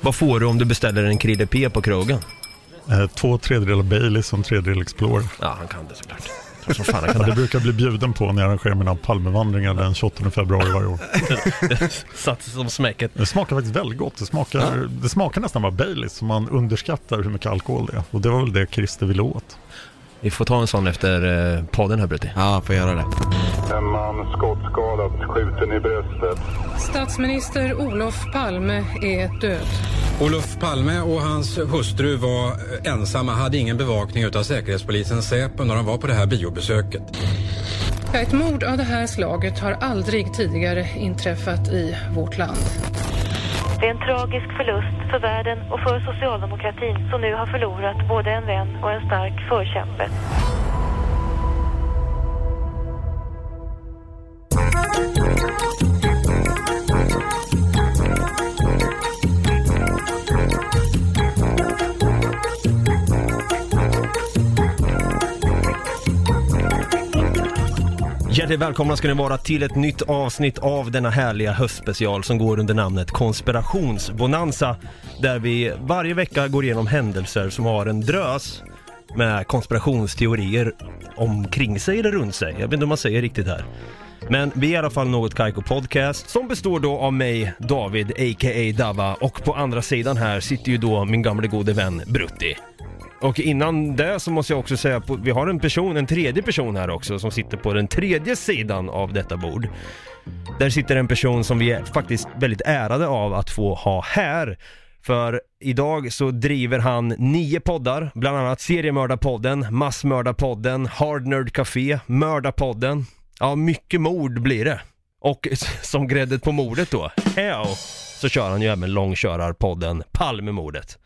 Vad får du om du beställer en Krille P på krogen? Eh, två tredjedelar Baileys och en tredjedel Explorer. Ja, han kan det såklart. Som fan han Ja, kan det det. brukar bli bjuden på när jag arrangerar mina Palmevandringar den 28 februari varje år. Satt som smäcket. Det smakar faktiskt väldigt gott. Det smakar, det smakar nästan bara Baileys, så man underskattar hur mycket alkohol det är. Och det var väl det Christer ville åt. Vi får ta en sån efter eh, podden här Brutti. Ja, får göra det. En man skottskadad, skjuten i bröstet. Statsminister Olof Palme är död. Olof Palme och hans hustru var eh, ensamma, hade ingen bevakning utav Säkerhetspolisen Säpo när de var på det här biobesöket. Ett mord av det här slaget har aldrig tidigare inträffat i vårt land. Det är en tragisk förlust för världen och för socialdemokratin som nu har förlorat både en vän och en stark förkämpe. Hjärtligt välkomna ska ni vara till ett nytt avsnitt av denna härliga höstspecial som går under namnet Konspirationsbonanza. Där vi varje vecka går igenom händelser som har en drös med konspirationsteorier omkring sig eller runt sig. Jag vet inte om man säger riktigt här. Men vi är i alla fall Något Kaiko Podcast som består då av mig, David, a.k.a. Dava och på andra sidan här sitter ju då min gamle gode vän Brutti. Och innan det så måste jag också säga, att vi har en person, en tredje person här också som sitter på den tredje sidan av detta bord. Där sitter en person som vi är faktiskt väldigt ärade av att få ha här. För idag så driver han nio poddar, bland annat Seriemördarpodden, Massmördarpodden, Hard Nerd Café, Mördarpodden. Ja, mycket mord blir det. Och som gräddet på mordet då, heo, så kör han ju även långkörarpodden Palmemordet.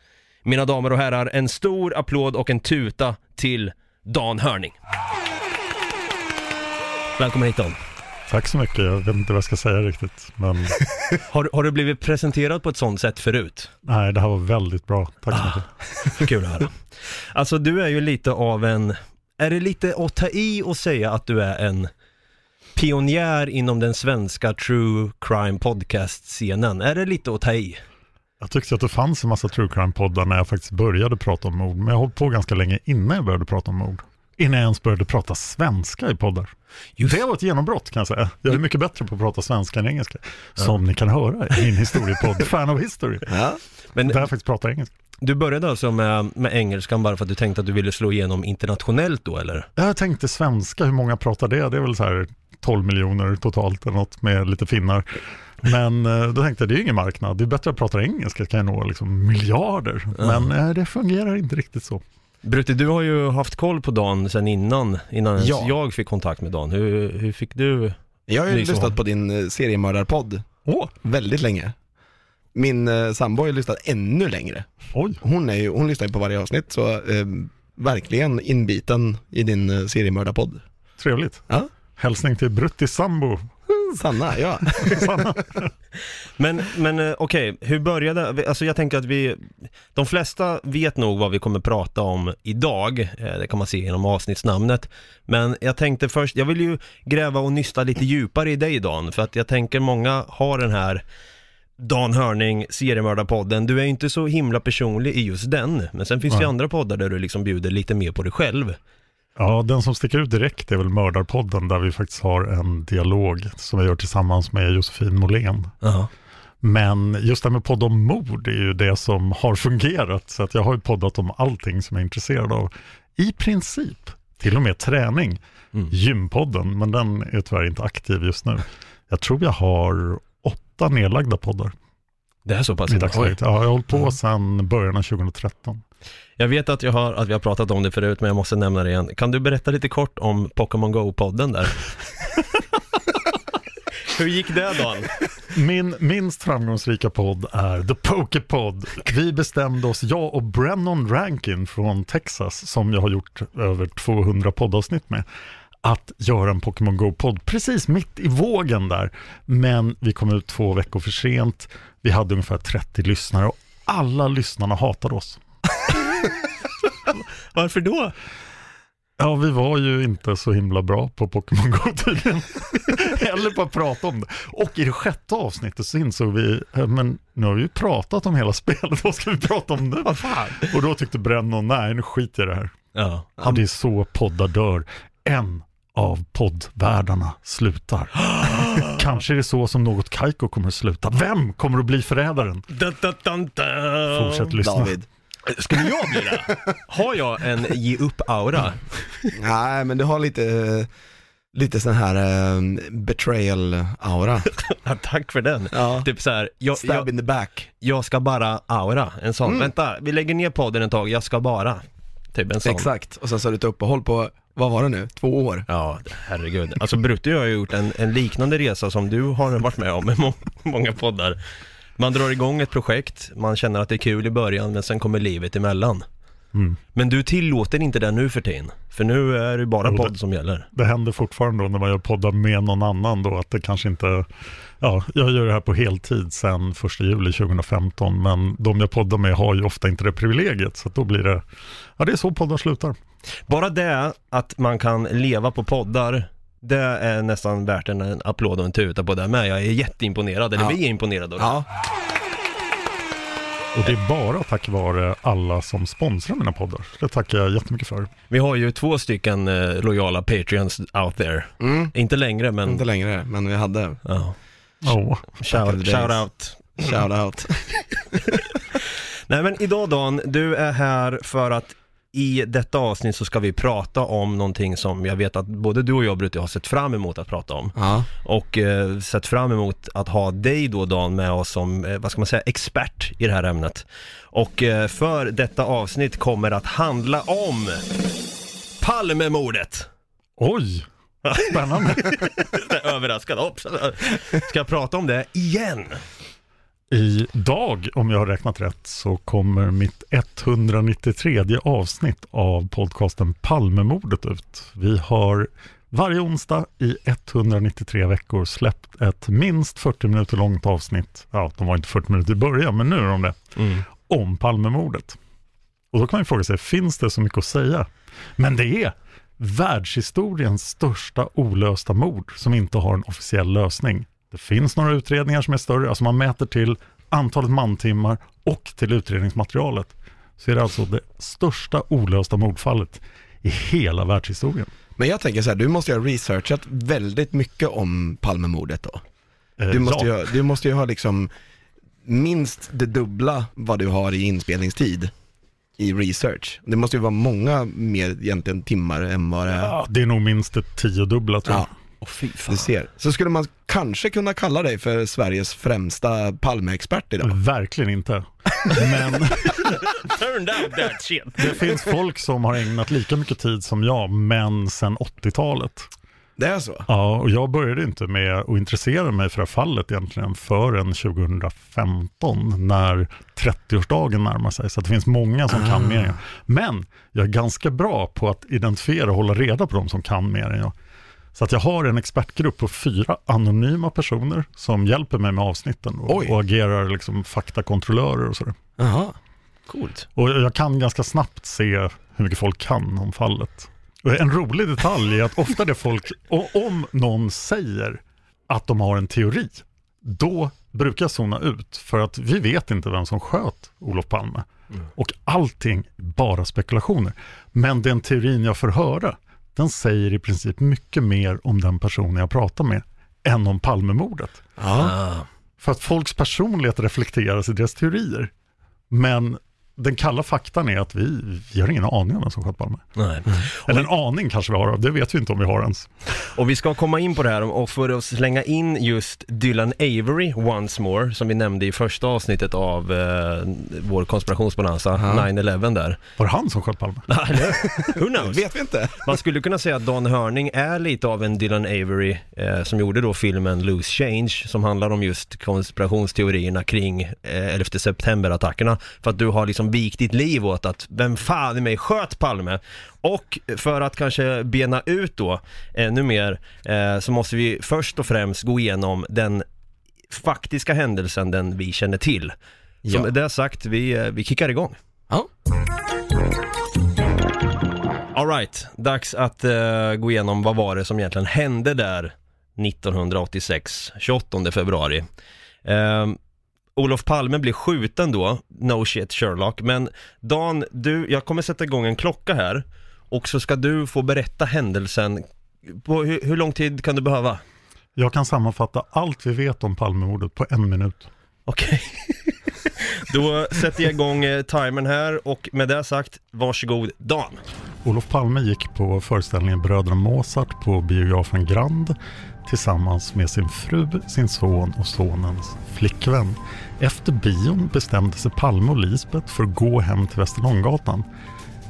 Mina damer och herrar, en stor applåd och en tuta till Dan Hörning. Välkommen hit Dan. Tack så mycket. Jag vet inte vad jag ska säga riktigt. Men Har, har du blivit presenterad på ett sånt sätt förut? nej, det här var väldigt bra. Tack så mycket. Kul att höra. Alltså du är ju lite av en, är det lite att ta i och säga att du är en pionjär inom den svenska true crime podcast-scenen? Är det lite att ta i? Jag tyckte att det fanns en massa true crime-poddar när jag faktiskt började prata om mord. Men jag har hållit på ganska länge innan jag började prata om mord. Innan jag ens började prata svenska i poddar. Just- Det var ett genombrott kan jag säga. Jag är mycket bättre på att prata svenska än engelska. Som ni kan höra i min historiepodd Fan of History. Ja. Men Där jag faktiskt pratar engelska. du började alltså med, med engelskan bara för att du tänkte att du ville slå igenom internationellt då eller? Jag tänkte svenska, hur många pratar det? Det är väl så här 12 miljoner totalt eller något med lite finnar. Men eh, då tänkte jag, det är ju ingen marknad. Det är bättre att prata engelska, kan jag nå liksom miljarder. Men eh, det fungerar inte riktigt så. Brutti, du har ju haft koll på Dan sedan innan, innan ens Ja. jag fick kontakt med Dan. Hur, hur fick du? Jag har ju Liksom. lyssnat på din eh, seriemördarpodd Åh, väldigt länge. Min eh, sambo har ju lyssnat ännu längre. oj, Hon, är ju, hon lyssnar ju på varje avsnitt, så eh, verkligen inbiten i din eh, seriemördarpodd. trevligt. Ja, Hälsning till Brutti sambo. Sanna, ja. Sanna. Men, men eh, okej, hur började, alltså jag tänker att vi, de flesta vet nog vad vi kommer prata om idag, eh, det kan man se genom avsnittsnamnet. Men jag tänkte först, jag vill ju gräva och nysta lite djupare i dig Dan, för att jag tänker många har den här Dan Hörning, seriemördarpodden, du är inte så himla personlig i just den, men sen finns det ju andra poddar där du liksom bjuder lite mer på dig själv. Ja, den som sticker ut direkt är väl Mördarpodden där vi faktiskt har en dialog som vi gör tillsammans med Josefin Måhlén. Ja. Men just det här med podd om mord är ju det som har fungerat. Så att jag har ju poddat om allting som jag är intresserad av. I princip, till och med träning. Mm. Gympodden, men den är tyvärr inte aktiv just nu. Jag tror jag har åtta nedlagda poddar Det är så pass i Oj. dagsläget. Ja, jag har hållit på sedan början av 2013. Jag vet att, jag har, att vi har pratat om det förut, men jag måste nämna det igen. Kan du berätta lite kort om Pokémon Go-podden där? Hur gick det Dan? Min minst framgångsrika podd är The Pokepod. Vi bestämde oss, jag och Brennan Rankin från Texas, som jag har gjort över 200 poddavsnitt med, att göra en Pokémon Go-podd precis mitt i vågen där. Men vi kom ut två veckor för sent. Vi hade ungefär 30 lyssnare och alla lyssnarna hatade oss. Varför då? Ja, vi var ju inte så himla bra på Pokémon Go tydligen. Eller på att prata om det. Och i det sjätte avsnittet så insåg vi, eh, men nu har vi ju pratat om hela spelet, vad ska vi prata om nu? Vad fan? Och då tyckte Brennon, nej nu skiter jag i det här. Ja. Ja, det är så poddar dör. En av poddvärldarna slutar. Kanske är det så som något Kaiko kommer att sluta. Vem kommer att bli förrädaren? Dun, dun, dun, dun. Fortsätt lyssna. David. Skulle jag bli det? Har jag en ge upp-aura? Nej, men du har lite, lite sån här eh, betrayal-aura. Tack för den. Ja. Typ så här, jag, Stab jag, in the back. jag ska bara aura, en sån. Mm. Vänta, vi lägger ner podden ett tag, jag ska bara. Typ en sån. Exakt, och sen så har du ett uppehåll på, vad var det nu, två år? Ja, herregud. Alltså Brutti har ju gjort en, en liknande resa som du har varit med om med må många poddar. Man drar igång ett projekt, man känner att det är kul i början, men sen kommer livet emellan. Mm. Men du tillåter inte det nu för tiden, för nu är det bara Jo, det- podd som gäller. Det händer fortfarande då när man gör poddar med någon annan då att det kanske inte, ja, jag gör det här på heltid sedan 1 juli 2015 men de jag poddar med har ju ofta inte det privilegiet så då blir det, ja det är så poddar slutar. Bara det att man kan leva på poddar, det är nästan värt en, en applåd och en tuta på det med. Jag är jätteimponerad, eller Ja. vi är imponerade. av det. Ja, Och det är bara tack vare alla som sponsrar mina poddar. Det tackar jag jättemycket för. Vi har ju två stycken eh, lojala Patreons out there. mm. Inte längre, men inte längre, men vi hade ja. Oh. shout, shout out. shout out. Nej men idag Dan, du är här för att i detta avsnitt så ska vi prata om någonting som jag vet att både du och jag Brutti har sett fram emot att prata om. Ja, Och eh, sett fram emot att ha dig då Dan med oss som, eh, vad ska man säga, expert i det här ämnet. Och eh, för detta avsnitt kommer att handla om Palmemordet. Oj, spännande. Överraskad. Oops. Ska jag prata om det igen? Idag, om jag har räknat rätt, så kommer mitt 193 avsnitt av podcasten Palmemordet ut. Vi har varje onsdag i 193 veckor släppt ett minst 40 minuter långt avsnitt. Ja, de var inte 40 minuter i början, men nu är de det. Om Palmemordet. Och då kan man fråga sig, finns det så mycket att säga? Men det är världshistoriens största olösta mord som inte har en officiell lösning. Det finns några utredningar som är större, alltså man mäter till antalet mantimmar och till utredningsmaterialet. Så är det alltså det största olösta mordfallet i hela världshistorien. men jag tänker så här, du måste ju ha researchat väldigt mycket om Palmemordet då. Eh, Du måste, ja, ju, du måste ju ha liksom minst det dubbla vad du har i inspelningstid i research. Det måste ju vara många mer egentligen timmar än vad det är. ja, det är nog minst ett tiodubbla tror jag. Ja, Åh fy fan. du ser. Så skulle man kanske kunna kalla dig för Sveriges främsta Palmeexpert idag. Verkligen inte. Men Turned out that shit. det finns folk som har ägnat lika mycket tid som jag, men sedan 80-talet. Det är så? Ja, och jag började inte med att intressera mig för det här fallet egentligen förrän 2015 när 30-årsdagen närmar sig. Så det finns många som kan mer än jag. Men jag är ganska bra på att identifiera och hålla reda på de som kan mer än jag. Så att jag har en expertgrupp på fyra anonyma personer som hjälper mig med avsnitten och, och agerar liksom faktakontrollörer och sådär. Jaha. Coolt. Och jag kan ganska snabbt se hur mycket folk kan om fallet. Och En rolig detalj är att ofta det folk, om någon säger att de har en teori, då brukar jag zona ut för att vi vet inte vem som sköt Olof Palme. Och allting är bara spekulationer. Men den teorin jag får höra, den säger i princip mycket mer om den personen jag pratar med än om Palmemordet. Ah. För att folks personlighet reflekteras i deras teorier. Men den kalla faktan är att vi, vi har ingen aning om vem som sköt Palme. Nej. Eller en aning kanske vi har, det vet vi inte om vi har ens. Och vi ska komma in på det här och för att slänga in just Dylan Avery once more, som vi nämnde i första avsnittet av eh, vår konspirationsbonanza, 9-11 där. Var det han som sköt Palme? Eller? Who knows? Vet vi inte. Man skulle kunna säga att Dan Hörning är lite av en Dylan Avery eh, som gjorde då filmen Loose Change som handlar om just konspirationsteorierna kring eh, 11 september-attackerna. För att du har liksom vikt ditt liv åt att vem fan i mig sköt Palme? Och för att kanske bena ut då ännu mer eh, så måste vi först och främst gå igenom den faktiska händelsen, den vi känner till. Ja. med det sagt, vi, eh, vi kickar igång. Ja. Alright, dags att eh, gå igenom vad var det som egentligen hände där 1986, 28 februari. Ehm, Olof Palme blir skjuten då, no shit Sherlock, men Dan, du, jag kommer sätta igång en klocka här och så ska du få berätta händelsen. På, hur, hur lång tid kan du behöva? Jag kan sammanfatta allt vi vet om Palmemordet på en minut. Okej. Då sätter jag igång eh, timern här och med det sagt, varsågod Dan. Olof Palme gick på föreställningen Bröderna Mozart på biografen Grand tillsammans med sin fru, sin son och sonens flickvän. Efter bion bestämde sig Palme och Lisbeth för att gå hem till Västerlånggatan.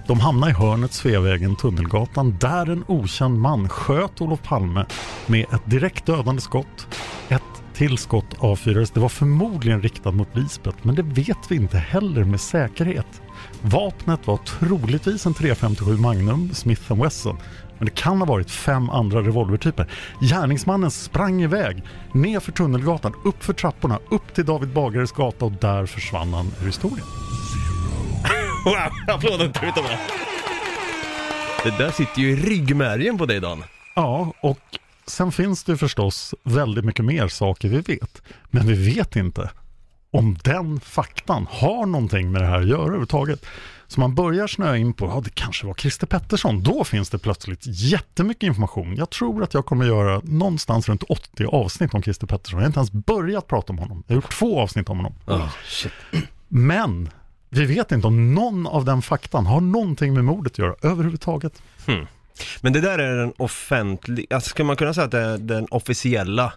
De hamnade i hörnet Sveavägen Tunnelgatan där en okänd man sköt Olof Palme med ett direkt dödande skott. Ett till skott avfyrades. Det var förmodligen riktat mot Lisbeth men det vet vi inte heller med säkerhet. Vapnet var troligtvis en 357 Magnum Smith Wesson men det kan ha varit fem andra revolvertyper. Gärningsmannen sprang iväg, ner för Tunnelgatan, upp för trapporna, upp till David Bagares gata och där försvann han ur historien. Wow, applåden tar utav det. Det där sitter ju i ryggmärgen på dig Dan. Ja, och sen finns det förstås väldigt mycket mer saker vi vet. Men vi vet inte om den faktan har någonting med det här att göra överhuvudtaget. Så man börjar snöa in på, ja det kanske var Christer Pettersson, då finns det plötsligt jättemycket information. Jag tror att jag kommer göra någonstans runt 80 avsnitt om Christer Pettersson. Jag har inte ens börjat prata om honom. Jag har gjort två avsnitt om honom. Oh, shit. Men vi vet inte om någon av den faktan har någonting med mordet att göra överhuvudtaget. Hmm. Men det där är den offentliga, alltså ska man kunna säga att det är den officiella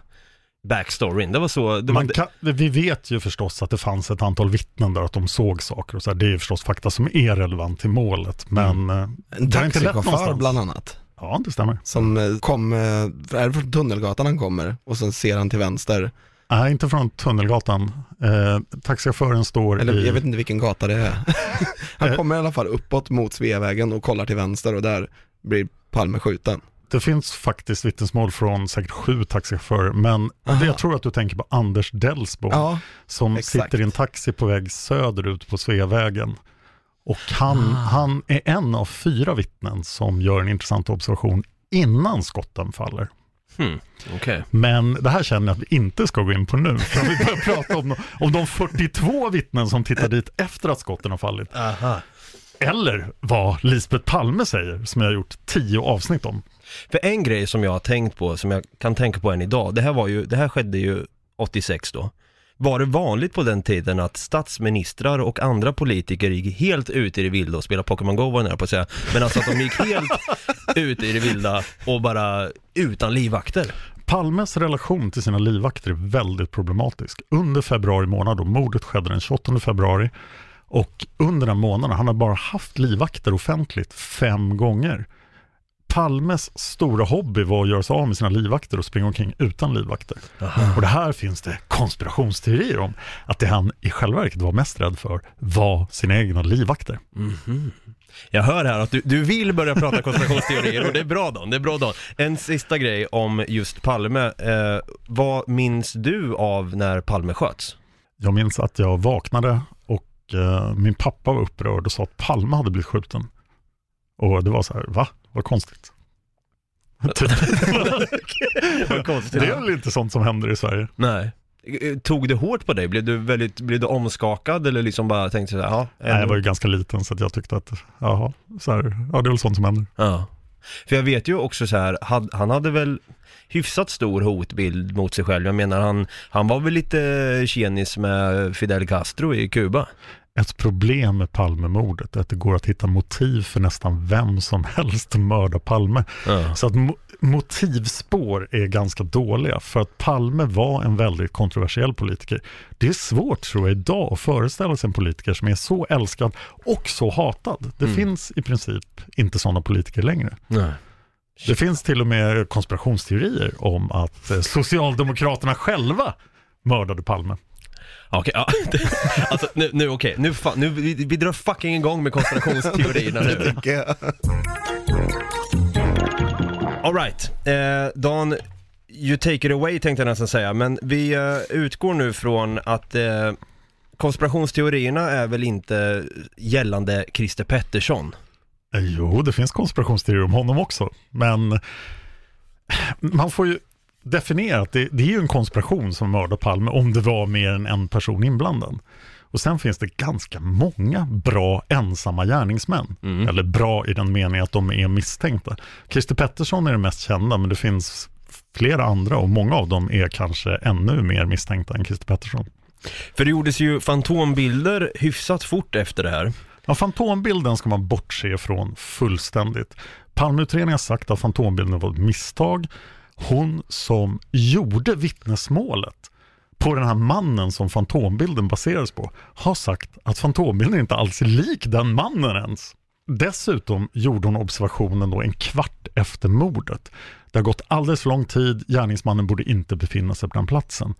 backstoryn? Det var så, det var Man kan, vi vet ju förstås att det fanns ett antal vittnen där, att de såg saker och så här. Det är ju förstås fakta som är relevant till målet, men eh, En taxichaufför bland annat. Ja, det stämmer. Som eh, kom, eh, är det från Tunnelgatan han kommer? Och sen ser han till vänster. Nej, inte från Tunnelgatan. Eh, taxichauffören står Eller i... jag vet inte vilken gata det är. han kommer i alla fall uppåt mot Sveavägen och kollar till vänster och där blir Palme skjuten. Det finns faktiskt vittnesmål från säkert sju taxichaufförer, men Aha. det jag tror att du tänker på Anders Delsbo, Ja, som exakt. sitter i en taxi på väg söderut på Sveavägen. Och han, Ah. han är en av fyra vittnen som gör en intressant observation innan skotten faller. Hmm, okej. Men det här känner jag att vi inte ska gå in på nu, för vi börjar prata om, om de 42 vittnen som tittar dit efter att skotten har fallit. Aha. Eller vad Lisbeth Palme säger, som jag har gjort tio avsnitt om. För en grej som jag har tänkt på, som jag kan tänka på än idag, det här var ju, det här skedde ju 86 då. Var det vanligt på den tiden att statsministrar och andra politiker gick helt ut i det vilda och spelade Pokémon Go var jag nära på att säga, men alltså att de gick helt ut i det vilda och bara utan livvakter? Palmes relation till sina livvakter är väldigt problematisk. Under februari månad, och mordet skedde den 28 februari, och under den månaden, han har bara haft livvakter offentligt fem gånger. Palmes stora hobby var att göra sig av med sina livvakter och springa omkring utan livvakter. Och det här finns det konspirationsteorier om, att det han i själva verket var mest rädd för var sina egna livvakter. Jag hör här att du, du vill börja prata konspirationsteorier och det är bra Dan, det är bra Dan. En sista grej om just Palme, eh, vad minns du av när Palme sköts? Jag minns att jag vaknade och eh, min pappa var upprörd och sa att Palme hade blivit skjuten. Och det var så här, va? Vad konstigt. Vad konstigt. det är väl inte sånt som händer i Sverige? Nej. Tog det hårt på dig? Blev du väldigt, blev du omskakad eller liksom bara tänkte sådär, ja? Nej, jag var ju ganska liten så att jag tyckte att, jaha, så här, ja det är väl sånt som händer. Ja. För jag vet ju också så här, han hade väl hyfsat stor hotbild mot sig själv. Jag menar han, han var väl lite tjenis med Fidel Castro i Kuba. Ett problem med Palmemordet är att det går att hitta motiv för nästan vem som helst att mörda Palme. Ja. Så att mo- motivspår är ganska dåliga för att Palme var en väldigt kontroversiell politiker. Det är svårt tror jag idag att föreställa sig en politiker som är så älskad och så hatad. Det Mm. finns i princip inte sådana politiker längre. Nej. Det finns till och med konspirationsteorier om att eh, Socialdemokraterna själva mördade Palme. Okej, ja. alltså nu, nu okej, nu, fa- nu vi, vi drar fucking igång med konspirationsteorierna nu. tycker jag. Alright, eh, Dan, you take it away tänkte jag nästan säga, men vi eh, utgår nu från att eh, konspirationsteorierna är väl inte gällande Christer Pettersson? Eh, Jo, det finns konspirationsteorier om honom också, men man får ju definiera att det, det är ju en konspiration som mördar Palme om det var mer än en person inblandad. Och sen finns det ganska många bra ensamma gärningsmän. Eller bra i den meningen att de är misstänkta. Christer Pettersson är det mest kända, men det finns flera andra och många av dem är kanske ännu mer misstänkta än Christer Pettersson. För det gjordes ju fantombilder hyfsat fort efter det här. Ja, fantombilden ska man bortse från fullständigt. Palmeutredningen har sagt att fantombilden var ett misstag. Hon som gjorde vittnesmålet på den här mannen som fantombilden baseras på har sagt att fantombilden inte alls är lik den mannen ens. Dessutom gjorde hon observationen då en kvart efter mordet. Det har gått alldeles för lång tid, gärningsmannen borde inte befinna sig på den platsen.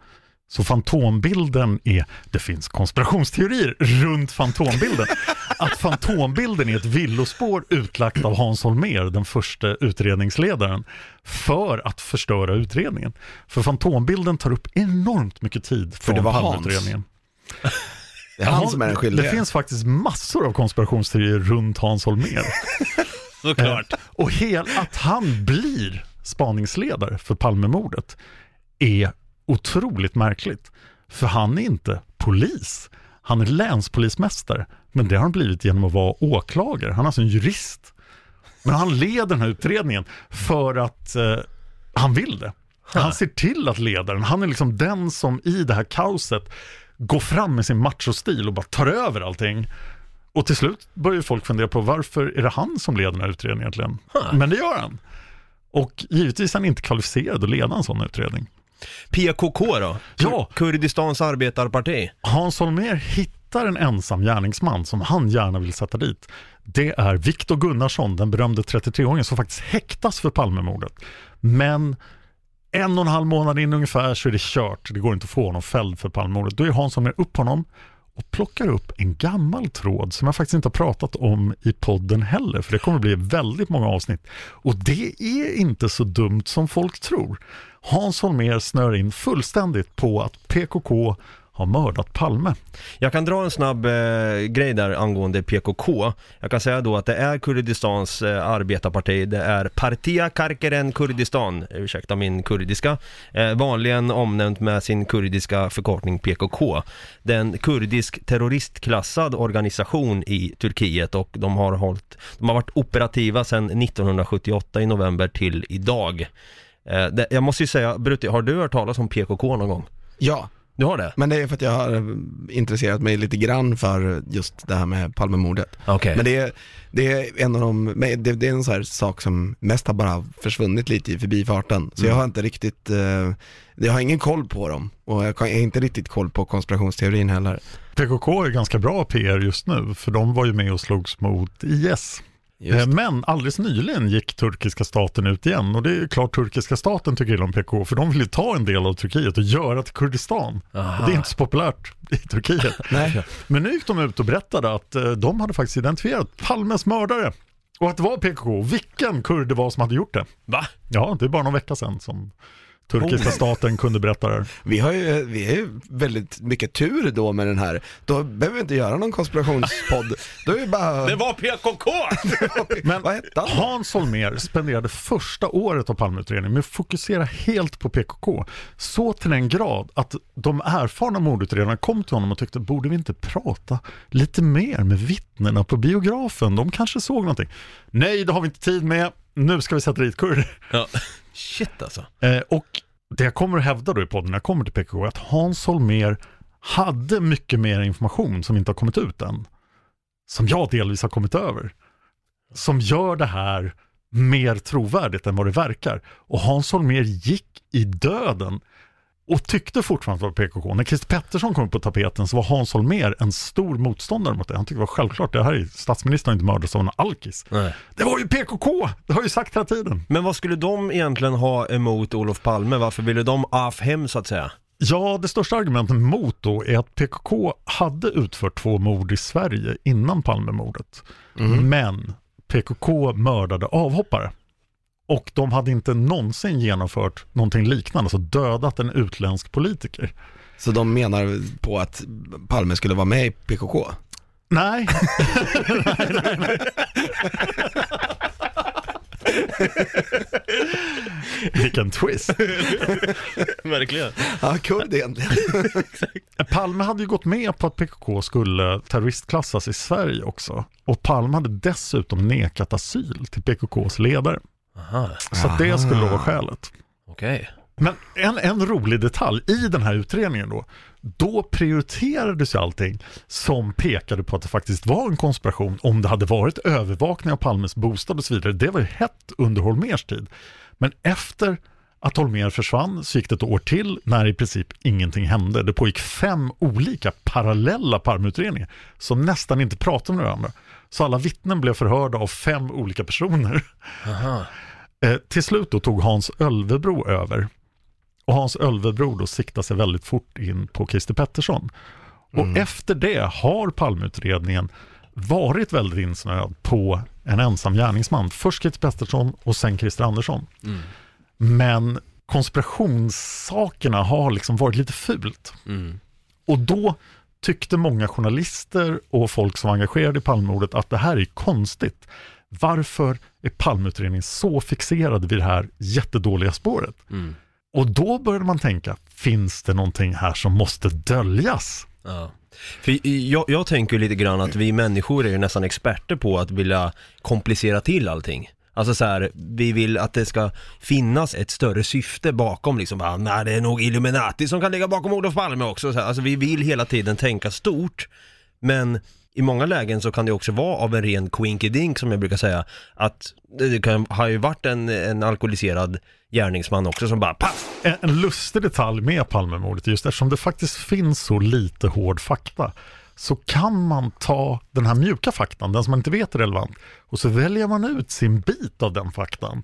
Så fantombilden är, det finns konspirationsteorier runt fantombilden. Att fantombilden är ett villospår utlagt av Hans Holmér, den första utredningsledaren, för att förstöra utredningen. För fantombilden tar upp enormt mycket tid från det var Hans. Palmeutredningen. Det är han som är den Det skyldige. finns faktiskt massor av konspirationsteorier runt Hans Holmér. Såklart. Eh, Och hel, att han blir spaningsledare för Palmemordet är otroligt märkligt. För han är inte polis. Han är länspolismästare. Men det har han blivit genom att vara åklagare. Han är alltså en jurist. Men han leder den här utredningen för att eh, han vill det. Han ser till att leda den. Han är liksom den som i det här kaoset går fram med sin machostil och bara tar över allting. Och till slut börjar folk fundera på varför är det han som leder den här utredningen egentligen? Men det gör han. Och givetvis är han inte kvalificerad att leda en sån utredning. PKK då? Ja. Kurdistans arbetarparti. Hans Holmér hittar en ensam gärningsman som han gärna vill sätta dit. Det är Viktor Gunnarsson, den berömde 33-åringen som faktiskt häktas för Palmemordet. Men en och en halv månad in ungefär så är det kört. Det går inte att få honom fälld för Palmemordet. Då är Hans Holmér upp honom och plockar upp en gammal tråd som jag faktiskt inte har pratat om i podden heller, för det kommer bli väldigt många avsnitt. Och det är inte så dumt som folk tror. Hans Holmér snör in fullständigt på att PKK har mördat Palme. Jag kan dra en snabb eh, grej där angående PKK. Jag kan säga då att det är Kurdistans eh, arbetarparti, det är Partia Karkeren Kurdistan, ursäkta min kurdiska, eh, vanligen omnämnt med sin kurdiska förkortning PKK. Det är en kurdisk terroristklassad organisation i Turkiet och de har, hållit, de har varit operativa sedan 1978 i november till idag. Eh, det, jag måste ju säga, Brutti, har du hört talas om PKK någon gång? Ja, Du har det? men det är för att jag har intresserat mig lite grann för just det här med Palmemordet. Okej. Men det är, det är en av de, det, det är en sån här sak som mest har bara försvunnit lite i förbifarten. Så jag har inte riktigt, eh, jag har ingen koll på dem och jag har inte riktigt koll på konspirationsteorin heller. PKK är ganska bra PR just nu, för de var ju med och slogs mot IS. Just. Eh, Men alldeles nyligen gick turkiska staten ut igen och det är klart turkiska staten tycker illa om PKK för de vill ju ta en del av Turkiet och göra till Kurdistan. Aha. Det är inte så populärt i Turkiet. Men nu gick de ut och berättade att eh, de hade faktiskt identifierat Palmes mördare och att det var PKK. Vilken kurd det var som hade gjort det. Va? Ja, det är bara någon vecka sedan som turkiska Oh. staten kunde berätta det. här. Vi har ju, vi har ju väldigt mycket tur då med den här. Då behöver vi inte göra någon konspirationspodd. Då är det bara, Det var PKK! Men vad hette han? Hans Holmér spenderade första året av Palmeutredningen med att fokusera helt på PKK. Så till den grad att de erfarna mordutredarna kom till honom och tyckte, borde vi inte prata lite mer med vittnena på biografen? De kanske såg någonting. Nej, det har vi inte tid med. Nu ska vi sätta dit kurder. Ja. Shit alltså. Eh, och det jag kommer att hävda då i podden när jag kommer till PKK är att Hans Holmér hade mycket mer information som inte har kommit ut än. Som jag delvis har kommit över. Som gör det här mer trovärdigt än vad det verkar. Och Hans Holmér gick i döden och tyckte fortfarande att det var PKK. När Christer Pettersson kom upp på tapeten så var Hans Holmér en stor motståndare mot det. Han tyckte det var självklart, det här är statsministern inte mördats av en alkis. Nej. Det var ju PKK, det har jag ju sagt hela tiden. Men vad skulle de egentligen ha emot Olof Palme? Varför ville de af hem så att säga? Ja, det största argumentet mot då är att PKK hade utfört två mord i Sverige innan Palmemordet. Men PKK mördade avhoppare. Och de hade inte någonsin genomfört någonting liknande, alltså dödat en utländsk politiker. Så de menar på att Palme skulle vara med i PKK? Nej, nej, nej, nej. Vilken twist. Verkligen. Ja, kurd egentligen. Palme hade ju gått med på att PKK skulle terroristklassas i Sverige också. Och Palme hade dessutom nekat asyl till PKKs ledare. Aha, Så det skulle då vara skälet. okej. Men en, en rolig detalj i den här utredningen då, då prioriterades ju allting som pekade på att det faktiskt var en konspiration om det hade varit övervakning av Palmes bostad och så vidare. Det var ju hett under Holmers tid. Men efter att Holmér försvann så gick det ett år till när i princip ingenting hände. Det pågick fem olika parallella Palmeutredningar som nästan inte pratade med varandra. Så alla vittnen blev förhörda av fem olika personer. Aha. Eh, till slut då tog Hans Ölvebro över. Och Hans Ölvebro då siktade sig väldigt fort in på Christer Pettersson. Och efter det har Palmeutredningen varit väldigt insnöad på en ensam gärningsman. Först Christer Pettersson och sen Christer Andersson. Men konspirationssakerna har liksom varit lite fult. Mm. Och då tyckte många journalister och folk som var engagerade i Palmemordet att det här är konstigt. Varför är Palmeutredningen så fixerad vid det här jättedåliga spåret? Mm. Och då började man tänka, finns det någonting här som måste döljas? Ja. För jag, jag tänker lite grann att vi människor är ju nästan experter på att vilja komplicera till allting. Alltså så här, vi vill att det ska finnas ett större syfte bakom liksom, ah, nej det är nog Illuminati som kan ligga bakom Olof Palme också. Så här, alltså vi vill hela tiden tänka stort, men i många lägen så kan det också vara av en ren quinkydink som jag brukar säga, att det kan, har ju varit en, en alkoholiserad gärningsman också som bara paff! En, en lustig detalj med Palmemordet, just eftersom det faktiskt finns så lite hård fakta, så kan man ta den här mjuka faktan, den som man inte vet är relevant, och så väljer man ut sin bit av den faktan.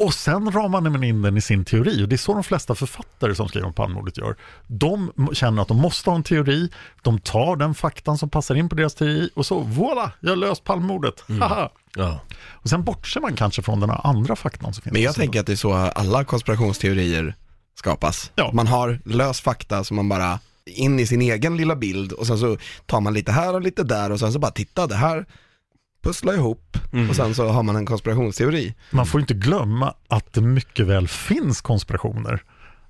Och sen ramar man in den i sin teori och det är så de flesta författare som skriver om Palmemordet gör. De känner att de måste ha en teori, de tar den faktan som passar in på deras teori och så voilà, jag har löst Palmemordet. Haha. Ja. Och sen bortser man kanske från den här andra faktan som finns. Men jag tänker att det är så alla konspirationsteorier skapas. Ja. Man har lös fakta som man bara in i sin egen lilla bild och sen så tar man lite här och lite där och sen så bara titta det här pusslar ihop och sen så har man en konspirationsteori. Man får inte glömma att det mycket väl finns konspirationer.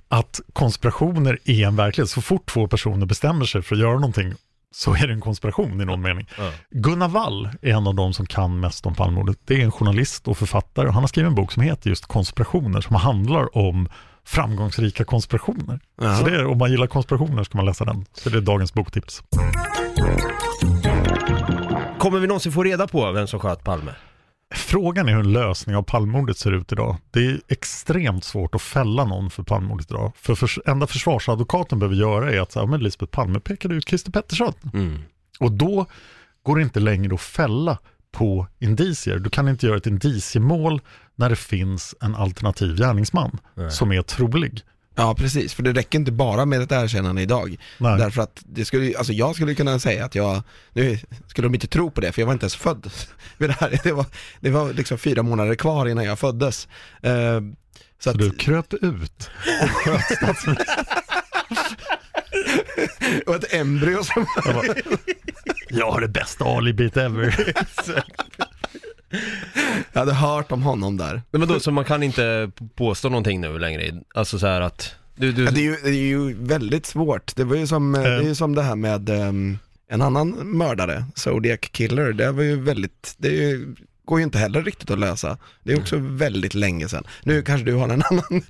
Att konspirationer är en verklighet. Så fort två personer bestämmer sig för att göra någonting så är det en konspiration i någon mening. Ja. Gunnar Wall är en av de som kan mest om Palmemordet. Det är en journalist och författare och han har skrivit en bok som heter just Konspirationer som handlar om framgångsrika konspirationer. Ja. Så det är, om man gillar konspirationer ska man läsa den. Så det är dagens boktips. Kommer vi någonsin få reda på vem som sköt Palme? Frågan är hur en lösning av Palmemordet ser ut idag. Det är extremt svårt att fälla någon för Palmemordet idag. För, för enda försvarsadvokaten behöver göra är att säga, men Lisbeth Palme pekade ut Christer Pettersson. Mm. Och då går det inte längre att fälla på indicier. Du kan inte göra ett indiciemål när det finns en alternativ gärningsman Nej. som är trolig. Ja precis, för det räcker inte bara med ett erkännande idag. Nej. Därför att det skulle, alltså jag skulle kunna säga att jag, nu skulle de inte tro på det för jag var inte ens född det här. Det var, det var liksom fyra månader kvar innan jag föddes. Eh, så Så att, du kröp ut och sköt statsministern. och ett embryo som jag har det bästa alibit ever. jag hade hört om honom där. Men då, så man kan inte påstå någonting nu längre? Alltså så här att, du, du, Ja, det, är ju, det är ju väldigt svårt. Det var ju som, det är ju som det här med ehm, en annan mördare, Zodiac Killer. Det var ju väldigt, det ju, går ju inte heller riktigt att lösa. Det är också väldigt länge sedan. Nu kanske du har en annan,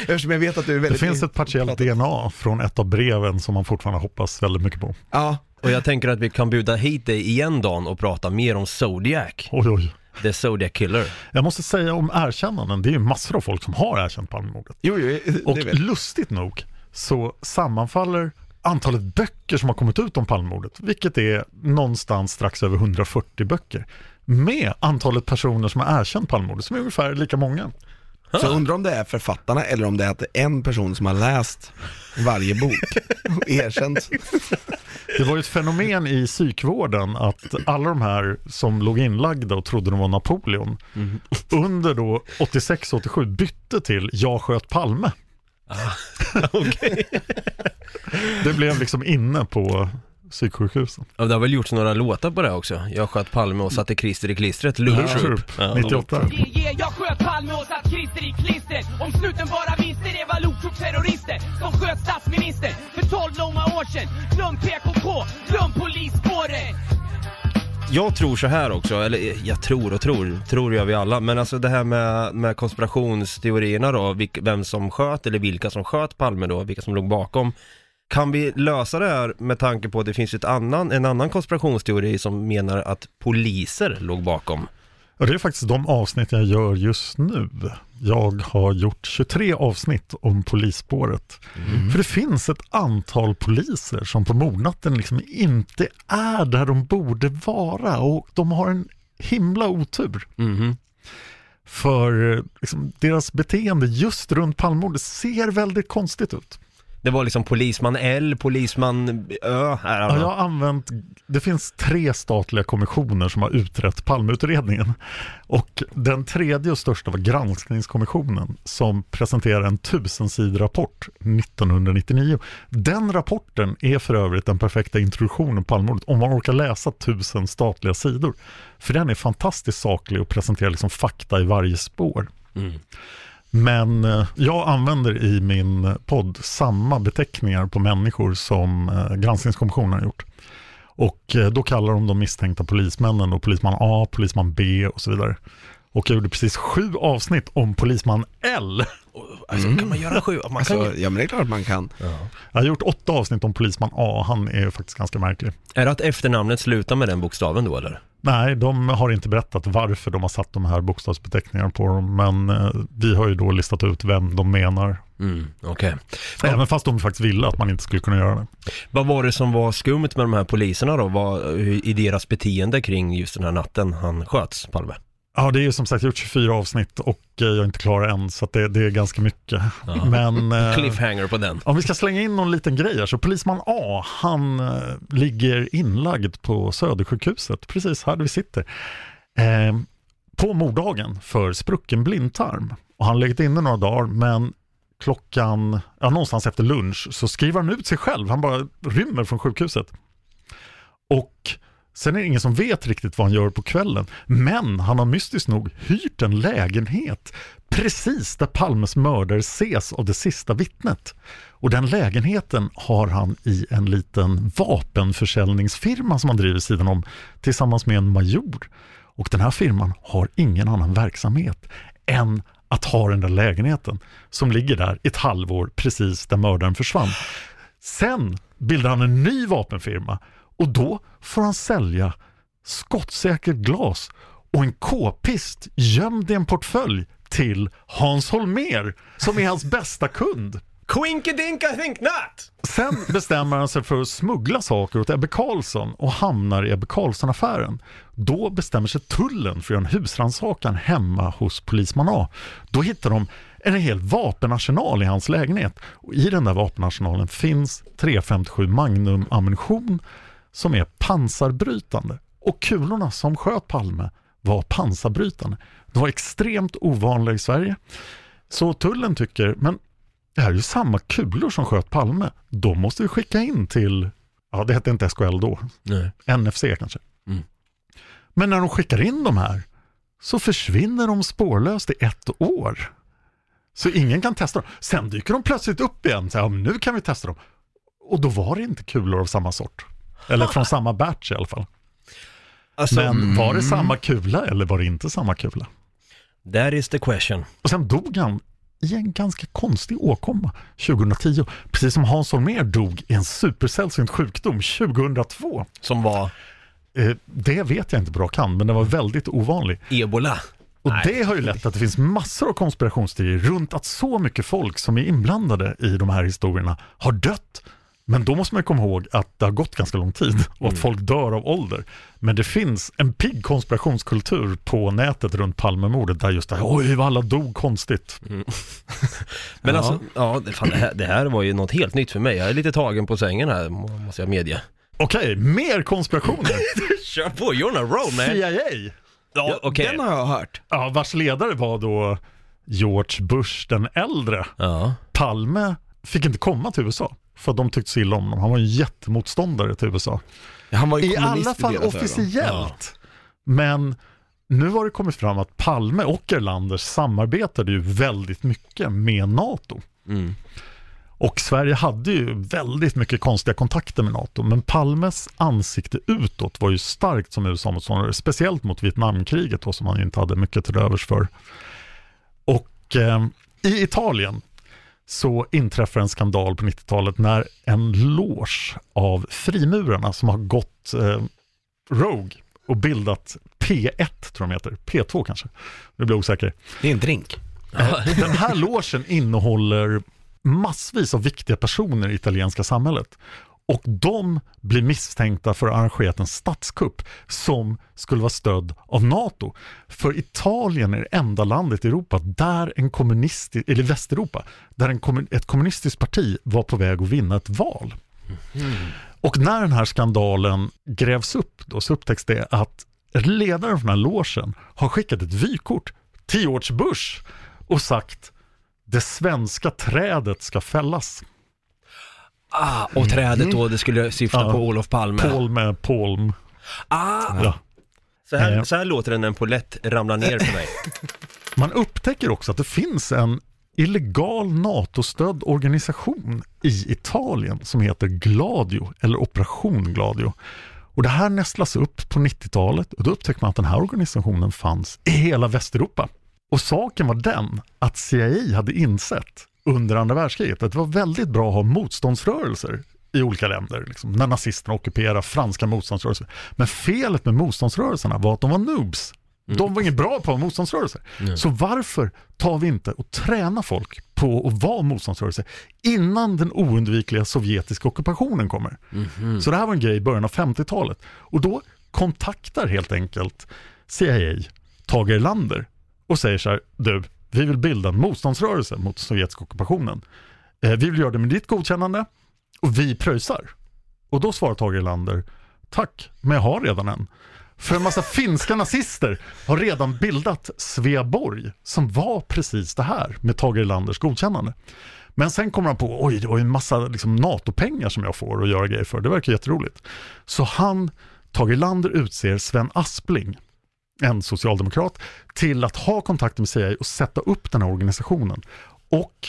eftersom jag vet att du är Det väldigt... finns ett partiellt DNA från ett av breven som man fortfarande hoppas väldigt mycket på. Ja, och jag tänker att vi kan bjuda hit dig igen Dan och prata mer om Zodiac, Oj, oj. The Zodiac Killer. Jag måste säga om erkännanden, det är ju massor av folk som har erkänt Palmemordet. jo, jo, Och vet lustigt nog så sammanfaller antalet böcker som har kommit ut om Palmemordet, vilket är någonstans strax över 140 böcker, med antalet personer som har erkänt Palmemordet, som är ungefär lika många. Så jag undrar om det är författarna eller om det är att det är en person som har läst varje bok och erkänt. Det var ju ett fenomen i psykvården att alla de här som låg inlagda och trodde de var Napoleon under då 86-87 bytte till Jag sköt Palme. Okej. Det blev liksom inne på psyksjukhusen. Ja, det har väl gjorts några låtar på det också. Jag sköt Palme och satte klister i klistret. Lunch Loop, Ja. 98. Yeah, yeah, jag sköt Palme och satt Christer i klistret Om snuten bara visste det var Lokok terrorister Som sköt statsminister för 12 långa år sedan Glöm PKK, glöm polisspåret Jag tror så här också, eller jag tror och tror, tror gör vi alla, men alltså det här med, med konspirationsteorierna då, vilk, vem som sköt eller vilka som sköt Palme då, vilka som låg bakom. Kan vi lösa det här med tanke på att det finns ett annan, en annan konspirationsteori som menar att poliser låg bakom? Ja, det är faktiskt de avsnitt jag gör just nu. Jag har gjort 23 avsnitt om polisspåret. För det finns ett antal poliser som på mordnatten liksom inte är där de borde vara och de har en himla otur. Mhm. För eh, liksom, deras beteende just runt Palmemordet ser väldigt konstigt ut. Det var liksom polisman L, polisman Ö, är Ja, alla. jag har använt, det finns tre statliga kommissioner som har utrett Palmeutredningen. Och den tredje och största var Granskningskommissionen som presenterade en tusensidig rapport 1999. Den rapporten är för övrigt den perfekta introduktionen på Palmemordet om man orkar läsa tusen statliga sidor. För den är fantastiskt saklig och presenterar liksom fakta i varje spår. Mm. Men eh, jag använder i min podd samma beteckningar på människor som eh, granskningskommissionen har gjort. Och eh, då kallar de de misstänkta polismännen och polisman A, polisman B och så vidare. Och jag gjorde precis sju avsnitt om polisman L. Alltså kan man göra sju? Man kan Alltså, ju... ja men det är klart man kan. Jag har gjort åtta avsnitt om polisman A, han är faktiskt ganska märklig. Är det att efternamnet slutar med den bokstaven då eller? Nej, de har inte berättat varför de har satt de här bokstavsbeteckningarna på dem, men eh, vi har ju då listat ut vem de menar. Mm, okej. Även fast de faktiskt ville att man inte skulle kunna göra det. Vad var det som var skumt med de här poliserna då? Vad, I deras beteende kring just den här natten han sköts, Palme? Ja, det är ju som sagt gjort 24 avsnitt och eh, jag är inte klar än, så det, det är ganska mycket. Ja. Men eh, Cliffhanger på den. om vi ska slänga in någon liten grej här, så polisman A, han eh, ligger inlagd på Södersjukhuset, precis här där vi sitter, eh, på morddagen för sprucken blindtarm. Och han har legat inne några dagar, men klockan, ja, någonstans efter lunch, så skriver han ut sig själv. Han bara rymmer från sjukhuset. Och sen är det ingen som vet riktigt vad han gör på kvällen. Men han har mystiskt nog hyrt en lägenhet precis där Palmes mördare ses av det sista vittnet. Och den lägenheten har han i en liten vapenförsäljningsfirma som han driver vid sidan om tillsammans med en major. Och den här firman har ingen annan verksamhet än att ha den där lägenheten som ligger där ett halvår precis där mördaren försvann. Sen bildar han en ny vapenfirma och då får han sälja skottsäkert glas och en k-pist gömd i en portfölj till Hans Holmer som är hans bästa kund. Quinkadink I think not! Sen bestämmer han sig för att smuggla saker åt Ebbe Carlsson och hamnar i Ebbe Carlsson-affären. Då bestämmer sig tullen för att göra en husrannsakan hemma hos polisman A. Då hittar de en hel vapenarsenal i hans lägenhet. Och I den där vapenarsenalen finns 357 Magnum-ammunition som är pansarbrytande. Och kulorna som sköt Palme var pansarbrytande. De var extremt ovanliga i Sverige. Så tullen tycker, men det här är ju samma kulor som sköt Palme. De måste vi skicka in till, ja det hette inte SKL då, Nej. NFC kanske. Mm. Men när de skickar in de här så försvinner de spårlöst i ett år. Så ingen kan testa dem. Sen dyker de plötsligt upp igen, så här, ja, nu kan vi testa dem. Och då var det inte kulor av samma sort. Eller från samma batch i alla fall. Alltså, Men var det samma kula eller var det inte samma kula? that is the question. Och sen dog han i en ganska konstig åkomma 2010. Precis som Hans Holmér dog i en supersällsynt sjukdom 2002. Som var Eh, det vet jag inte på rak hand, men den var väldigt ovanlig. ebola. Och Nej. det har ju lett att det finns massor av konspirationsteorier runt att så mycket folk som är inblandade i de här historierna har dött. Men då måste man komma ihåg att det har gått ganska lång tid och att folk dör av ålder. Men det finns en pigg konspirationskultur på nätet runt Palmemordet där just det här, oj vad alla dog konstigt. Men Ja. alltså, ja, det, fan, det, här, det här var ju något helt nytt för mig. Jag är lite tagen på sängen här, må- måste jag medge. Okej, mer konspirationer. Kör på, you're on a roll man! CIA, Ja, okej. Den har jag hört. ja, vars ledare var då George Bush den äldre. Ja. Palme fick inte komma till USA. För att de tyckte så illa om honom. Han var en jättemotståndare till USA. Han var ju I alla fall ögon. officiellt. Men nu har det kommit fram att Palme och Erlander samarbetade ju väldigt mycket med NATO. Mm. Och Sverige hade ju väldigt mycket konstiga kontakter med NATO, men Palmes ansikte utåt var ju starkt som USA-motståndare, speciellt mot Vietnamkriget då, som han ju inte hade mycket till övers för. Och eh, i Italien så inträffar en skandal på 90-talet när en loge av frimurarna som har gått eh, Rogue och bildat P1, tror de heter, P2 kanske, nu blir jag osäker. Det är en drink. Den här logen innehåller massvis av viktiga personer i italienska samhället. Och de blir misstänkta för att ha arrangerat en statskupp som skulle vara stödd av NATO. För Italien är det enda landet i Europa där en kommunistisk, eller Västeuropa, där en, ett kommunistiskt parti var på väg att vinna ett val. Och när den här skandalen grävs upp då, så upptäcks det att ledaren för den här logen har skickat ett vykort till George Bush och sagt det svenska trädet ska fällas. Ah, och trädet då, det skulle syfta Ja. på Olof Palme. Paul med Palm. Ah, Ja. så, här, Eh. så här låter det när en polett ramlar ner för mig. Man upptäcker också att det finns en illegal NATO-stödd organisation i Italien som heter Gladio, eller Operation Gladio. Och det här nästlas upp på 90-talet och då upptäcker man att den här organisationen fanns i hela Västeuropa. Och saken var den att CIA hade insett under andra världskriget att det var väldigt bra att ha motståndsrörelser i olika länder, liksom, när nazisterna ockuperade franska motståndsrörelser. Men felet med motståndsrörelserna var att de var noobs. De var inget bra på motståndsrörelser. Så varför tar vi inte och tränar folk på att vara motståndsrörelse innan den oundvikliga sovjetiska ockupationen kommer? Så det här var en grej i början av 50-talet. Och då kontaktar helt enkelt CIA Tage Erlander och säger så här, du, vi vill bilda en motståndsrörelse mot sovjetiska ockupationen. Eh, vi vill göra det med ditt godkännande och vi pröjsar. Och då svarar Tage Erlander, tack, men jag har redan en. För en massa finska nazister har redan bildat Sveaborg som var precis det här med Tage Erlanders godkännande. Men sen kommer han på, oj det var ju en massa liksom, NATO-pengar som jag får att göra grejer för, det verkar jätteroligt. Så han, Tage Erlander utser Sven Aspling, en socialdemokrat, till att ha kontakt med CIA och sätta upp den här organisationen. Och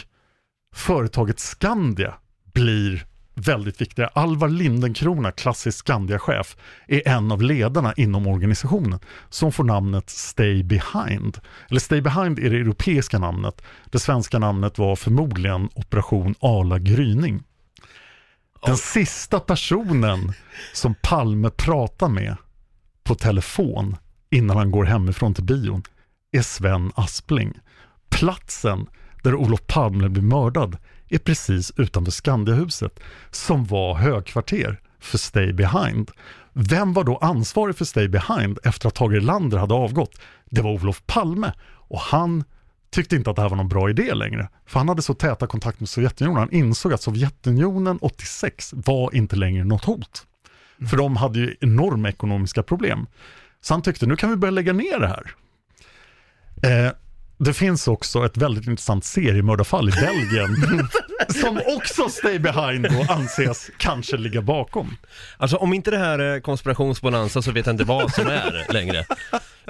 företaget Skandia blir väldigt viktiga. Alvar Lindenkrona, klassisk Skandia-chef, är en av ledarna inom organisationen som får namnet Stay Behind. Eller Stay Behind är det europeiska namnet. Det svenska namnet var förmodligen Operation Ala Gryning. Den sista personen som Palme pratar med på telefon innan han går hemifrån till bion är Sven Aspling. Platsen där Olof Palme blev mördad är precis utanför Skandiahuset som var högkvarter för Stay Behind. Vem var då ansvarig för Stay Behind efter att Tage Erlander hade avgått? Det var Olof Palme och han tyckte inte att det här var någon bra idé längre. För han hade så täta kontakt med Sovjetunionen. Han insåg att Sovjetunionen 86 var inte längre något hot. För de hade ju enorma ekonomiska problem. Så han tyckte nu kan vi börja lägga ner det här. Eh, det finns också ett väldigt intressant seriemördarfall i Belgien som också Stay Behind då anses kanske ligga bakom. Alltså om inte det här är konspirationsbonanza så vet jag inte vad som är längre.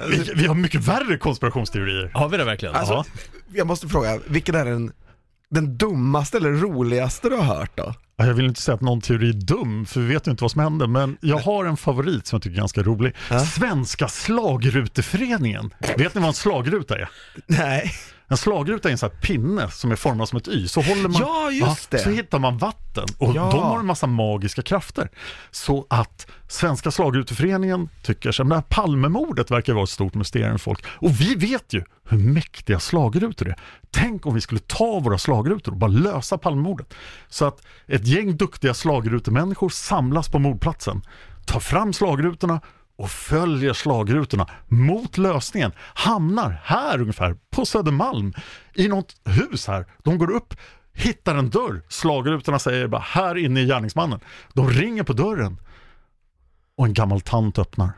Vi, vi har mycket värre konspirationsteorier. Har vi det verkligen? Alltså, Ja. jag måste fråga, vilken är den, den dummaste eller roligaste du har hört då? Ja, Jag vill inte säga att någon teori är dum, för vi vet ju inte vad som händer, men jag har en favorit som jag tycker är ganska rolig. Svenska slagruteföreningen. Vet ni vad en slagruta är? Nej. En slagruta är en sån här pinne som är formad som ett Y. Så håller man, Ja, just det. Så hittar man vatten och Ja. de har en massa magiska krafter. Så att Svenska slagruteföreningen tycker men det här Palmemordet verkar vara ett stort mysterium för folk. Och vi vet ju hur mäktiga slagrutor är. Tänk om vi skulle ta våra slagrutor och bara lösa Palmemordet. Så att ett gäng duktiga slagrutemänniskor samlas på mordplatsen, tar fram slagrutorna och följer slagrutorna mot lösningen, hamnar här ungefär på Södermalm i något hus här. De går upp, hittar en dörr, slagrutorna säger bara här inne är gärningsmannen. De ringer på dörren och en gammal tant öppnar.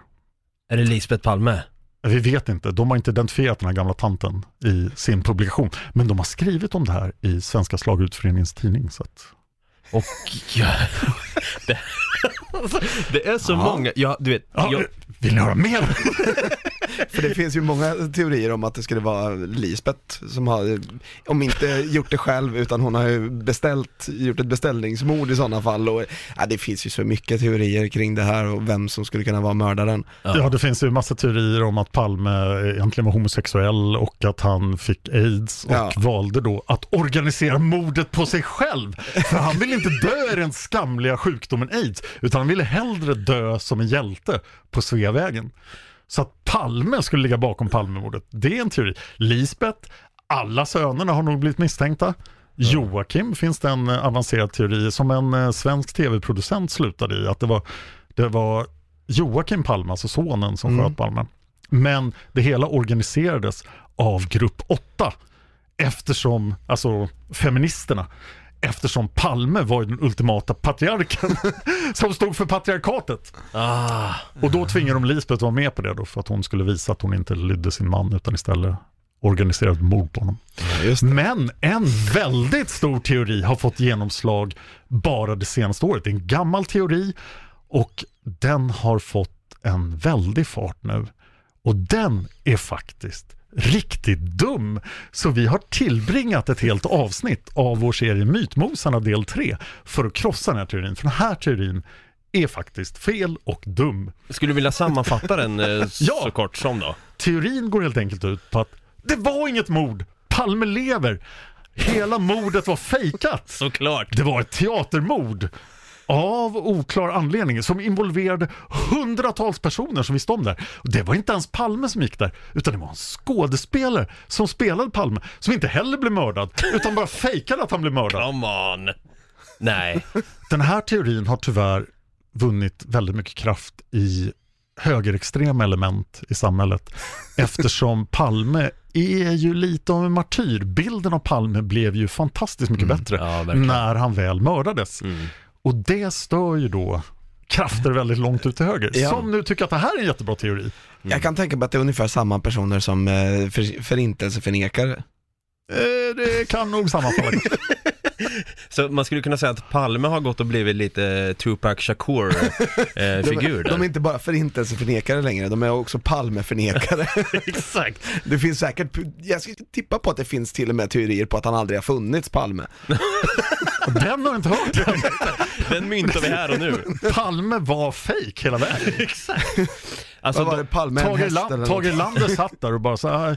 Är det Lisbeth Palme? Vi vet inte, de har inte identifierat den här gamla tanten i sin publikation. Men de har skrivit om det här i Svenska slagutföreningens tidning. Så att... Och ja, det, är så många, ja du vet, Ja, jag, Vill ni höra mer? För det finns ju många teorier om att det skulle vara Lisbeth som har, om inte gjort det själv, utan hon har ju beställt, gjort ett beställningsmord i sådana fall. Och, ja, det finns ju så mycket teorier kring det här och vem som skulle kunna vara mördaren. Ja. det finns ju massa teorier om att Palme egentligen var homosexuell och att han fick aids och Ja. valde då att organisera mordet på sig själv. För han ville inte dö i den skamliga sjukdomen aids, utan han ville hellre dö som en hjälte på Sveavägen. Så att Palme skulle ligga bakom Palmemordet, det är en teori. Lisbeth, alla sönerna har nog blivit misstänkta. Joakim finns det en eh, avancerad teori som en eh, svensk tv-producent slutade i, att det var, det var Joakim Palme, alltså sonen, som sköt Palme. Men det hela organiserades av grupp 8 eftersom, alltså feministerna, eftersom Palme var ju den ultimata patriarken som stod för patriarkatet. ah, Och då tvingade de Lisbeth att vara med på det då för att hon skulle visa att hon inte lydde sin man utan istället organiserade mord på honom. Just Men en väldigt stor teori har fått genomslag bara det senaste året. Det är en gammal teori och den har fått en väldig fart nu. Och den är faktiskt riktigt dum. Så vi har tillbringat ett helt avsnitt av vår serie Mytmosarna del 3 för att krossa den här teorin. För den här teorin är faktiskt fel och dum. skulle du vilja sammanfatta den eh, Ja. så kort som då? Teorin går helt enkelt ut på att det var inget mord. Palme lever. Hela mordet var fejkat. Såklart! Det var ett teatermord av oklar anledning som involverade hundratals personer som visste om det. det var inte ens Palme som gick där, utan det var en skådespelare som spelade Palme, som inte heller blev mördad, utan bara fejkade att han blev mördad. Come on! Nej, Den här teorin har tyvärr vunnit väldigt mycket kraft i högerextrema element i samhället eftersom Palme är ju lite av en martyr. Bilden av Palme blev ju fantastiskt mycket bättre ja, när han väl mördades. Mm. Och det stör ju då krafter väldigt långt ut till höger Ja. som nu tycker att det här är en jättebra teori. Jag kan tänka mig att det är ungefär samma personer som eh, för, förintelseförnekare. Eh, det kan nog sammanfalla. så man skulle kunna säga att Palme har gått och blivit lite Tupac Shakur eh, De, de är inte bara förintelseförnekare längre, de är också Palmeförnekare. Exakt! det finns säkert, jag ska tippa på att det finns till och med teorier på att han aldrig har funnits, Palme. Den har jag inte hört än. Den myntar vi här och nu. Palme var fake hela vägen. Exakt! Alltså, Vad var det, de, Palme en Tage, häst Erland, eller Tage något? Erlander satt där och bara så här,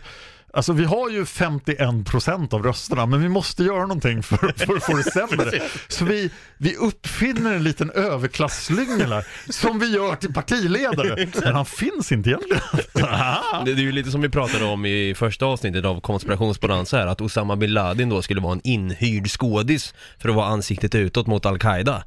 alltså vi har ju 51% av rösterna men vi måste göra någonting för, för att få det sämre. Så vi, vi uppfinner en liten överklasslyngel här som vi gör till partiledare. Men han finns inte egentligen. det, det är ju lite som vi pratade om i första avsnittet av konspirationsbonanza här, att Osama bin Laden då skulle vara en inhyrd skådis för att vara ansiktet utåt mot Al-Qaida.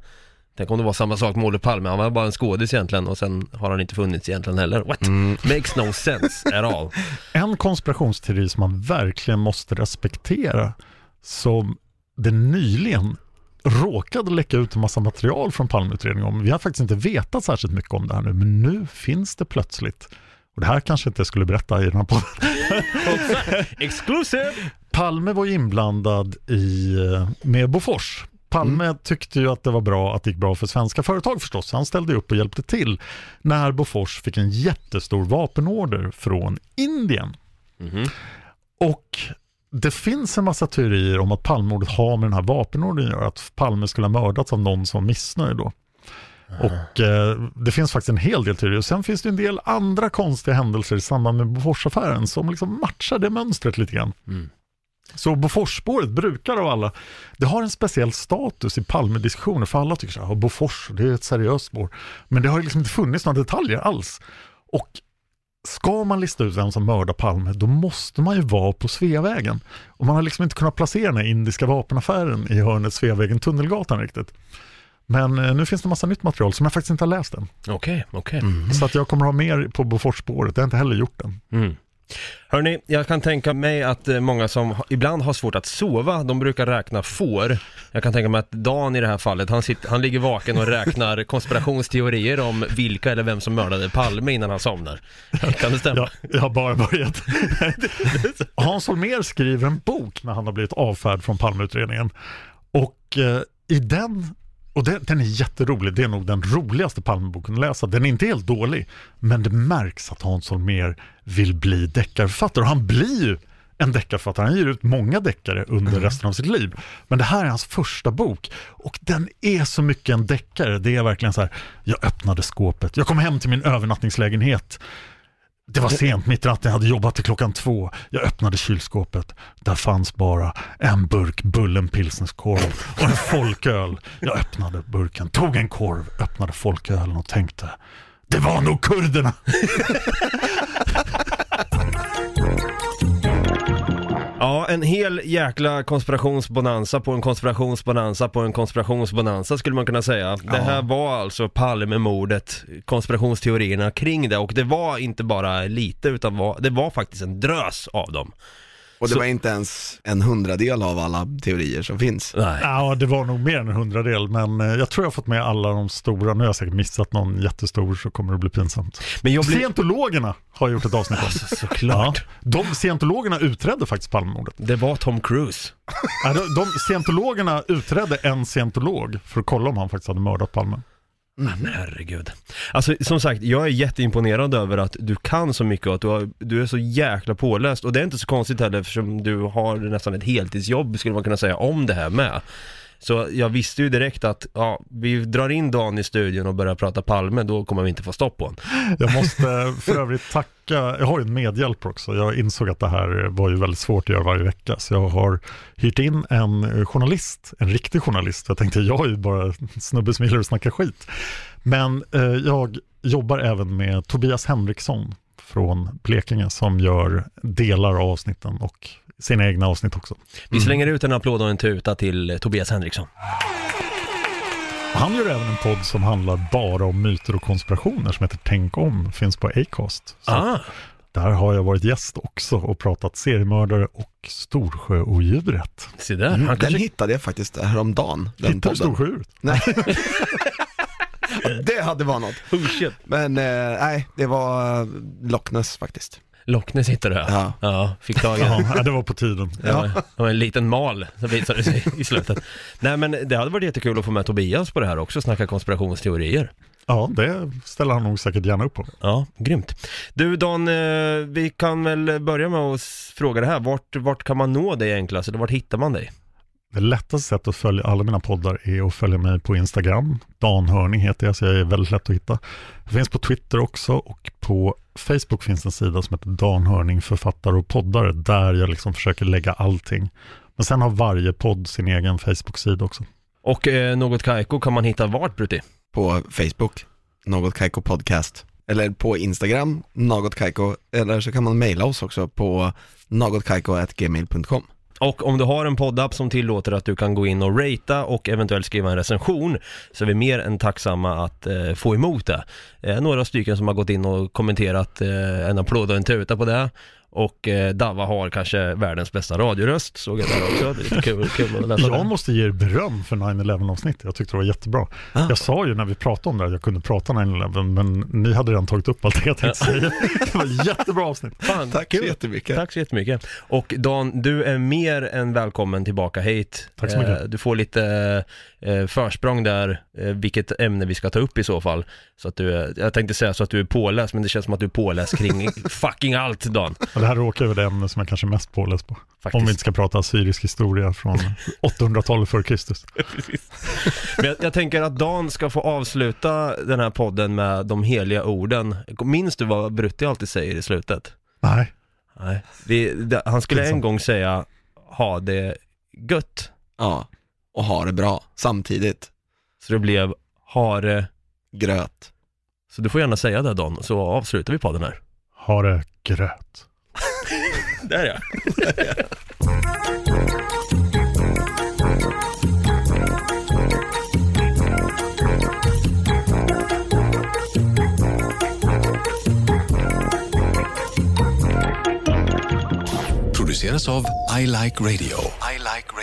Tänk om det var samma sak med Olof Palme, han var bara en skådis egentligen och sen har han inte funnits egentligen heller. What? Makes no sense at all. En konspirationsteori som man verkligen måste respektera som det nyligen råkade läcka ut en massa material från Palmeutredningen om. Vi har faktiskt inte vetat särskilt mycket om det här nu, men nu finns det plötsligt. Och det här kanske inte jag skulle berätta i den här podden. Exclusive! Palme var inblandad i, eh, med Bofors. Palme tyckte ju att det var bra att det gick bra för svenska företag förstås. Han ställde upp och hjälpte till när Bofors fick en jättestor vapenorder från Indien. Mhm. Och det finns en massa teorier om att Palmemordet har med den här vapenordern att göra. Att Palme skulle ha mördats av någon som var missnöjd då. Och eh, det finns faktiskt en hel del teorier. Och sen finns det en del andra konstiga händelser i samband med Boforsaffären som liksom matchar det mönstret lite grann. Mm. Så Boforsspåret brukar av alla, det har en speciell status i Palmediskussioner för alla tycker så här, Bofors, det är ett seriöst spår. Men det har liksom inte funnits några detaljer alls. Och ska man lista ut vem som mördar Palme, då måste man ju vara på Sveavägen. Och man har liksom inte kunnat placera den här indiska vapenaffären i hörnet Sveavägen-Tunnelgatan riktigt. Men eh, nu finns det massa nytt material som jag faktiskt inte har läst än. Okej, okej. Så att jag kommer ha mer på Boforsspåret, jag har inte heller gjort den. Mm. Hörni, jag kan tänka mig att eh, många som ha- ibland har svårt att sova, de brukar räkna får. Jag kan tänka mig att Dan i det här fallet, han, sitter, han ligger vaken och räknar konspirationsteorier om vilka eller vem som mördade Palme innan han somnar. Kan det stämma? Jag, jag har bara börjat. Hans Holmér skriver en bok när han har blivit avfärd från Palmeutredningen. Och eh, i den, och den, den är jätterolig, det är nog den roligaste Palmeboken att läsa. Den är inte helt dålig, men det märks att Hans Holmér vill bli deckarförfattare. Och han blir ju en deckarförfattare. Han ger ut många deckare under resten av sitt liv. Men det här är hans första bok och den är så mycket en deckare. Det är verkligen så här, jag öppnade skåpet, jag kom hem till min övernattningslägenhet. Det var sent mitt i natten, jag hade jobbat till klockan två. Jag öppnade kylskåpet. Där fanns bara en burk Bullen pilsnerskorv och en folköl. Jag öppnade burken, tog en korv, öppnade folkölen och tänkte det var nog kurderna. Ja, en hel jäkla konspirationsbonanza på en konspirationsbonanza på en konspirationsbonanza skulle man kunna säga. Det här var alltså Palmemordet, konspirationsteorierna kring det och det var inte bara lite utan var, det var faktiskt en drös av dem. Och det Så- var inte ens en hundradel av alla teorier som finns. Nej. Ja, det var nog mer än en hundradel, men eh, jag tror jag har fått med alla de stora. Nu har jag säkert missat någon jättestor så kommer det bli pinsamt. Men jag blir... Scientologerna har gjort ett avsnitt om. Alltså, såklart. Ja, de scientologerna utredde faktiskt Palmemordet. Det var Tom Cruise. Ja, de, de, scientologerna utredde en scientolog för att kolla om han faktiskt hade mördat Palme. Men herregud. Alltså som sagt, jag är jätteimponerad över att du kan så mycket och att du, har, du är så jäkla påläst och det är inte så konstigt heller eftersom du har nästan ett heltidsjobb skulle man kunna säga om det här med. Så jag visste ju direkt att, ja, vi drar in Dan i studion och börjar prata Palme, då kommer vi inte få stopp på honom. Jag måste för övrigt tacka, jag har ju en medhjälpare också. Jag insåg att det här var ju väldigt svårt att göra varje vecka. Så jag har hyrt in en journalist, en riktig journalist. Jag tänkte, jag är ju bara snubbe som gillar att snacka skit. Men eh, jag jobbar även med Tobias Henriksson från Blekinge som gör delar av avsnitten och sina egna avsnitt också. Vi slänger ut en applåd och en tuta till eh, Tobias Henriksson. Han gör även en podd som handlar bara om myter och konspirationer som heter Tänk om, finns på Acast. Så Ah, Där har jag varit gäst också och pratat seriemördare och Storsjöodjuret. se där. Mm, Han den kanske... hittade jag faktiskt häromdagen, den Hittar du. Storsjöodjuret? Nej. det hade varit något. Oh shit. Men eh, nej, det var eh, Loch Ness faktiskt. Loch Ness hittade du Ja. ja. fick den. Ja, ja, det var på tiden. Det det var en liten mal som visade sig i slutet. Nej men det hade varit jättekul att få med Tobias på det här också, snacka konspirationsteorier. Ja, det ställer han nog säkert gärna upp på. Ja, grymt. Du Dan, eh, vi kan väl börja med att fråga det här. Vart, vart kan man nå dig enklast? Eller vart hittar man dig? Det lättaste sättet att följa alla mina poddar är att följa mig på Instagram. Dan Hörning heter jag, så jag är väldigt lätt att hitta. Jag finns på Twitter också och på Facebook finns en sida som heter Dan Hörning författare och poddare där jag liksom försöker lägga allting. Men sen har varje podd sin egen Facebook-sida också. Och eh, Något Kaiko kan man hitta vart Brutti? På Facebook, Något Kaiko Podcast. Eller på Instagram, Något Kaiko. Eller så kan man mejla oss också på nagotkaiko.gmail.com. Och om du har en poddapp som tillåter att du kan gå in och ratea och eventuellt skriva en recension så är vi mer än tacksamma att eh, få emot det. Eh, några stycken som har gått in och kommenterat eh, en applåd och en tuta på det. Och eh, Dava har kanske världens bästa radioröst, såg jag där också. Det är lite kul, kul att läsa Jag det. måste ge er beröm för 9-11 avsnittet. Jag tyckte det var jättebra. Ah. Jag sa ju när vi pratade om det att jag kunde prata 9-11 men ni hade redan tagit upp allt det jag tänkte säga. Det var ett jättebra avsnitt. Fan, Tack så kul. jättemycket. Tack så jättemycket. Och Dan, du är mer än välkommen tillbaka hit. Tack så mycket. Eh, Du får lite eh, försprång där, eh, vilket ämne vi ska ta upp i så fall. Så att du, är- jag tänkte säga så att du är påläst, men det känns som att du är påläst kring fucking allt Dan. Och det här råkar vara det ämne som jag kanske är mest påläst på. Faktiskt. Om vi inte ska prata assyrisk historia från 800-talet före Kristus. Men jag, jag tänker att Dan ska få avsluta den här podden med de heliga orden. Minns du vad Brutti alltid säger i slutet? Nej, Nej. Vi, det, han skulle en gång säga, ha det gött. Ja, och ha det bra samtidigt. Så det blev, ha det Gröt. Så du får gärna säga det Dan, så avslutar vi podden här. ha det gröt. Där ja. Produceras av I Like Radio. I like radio.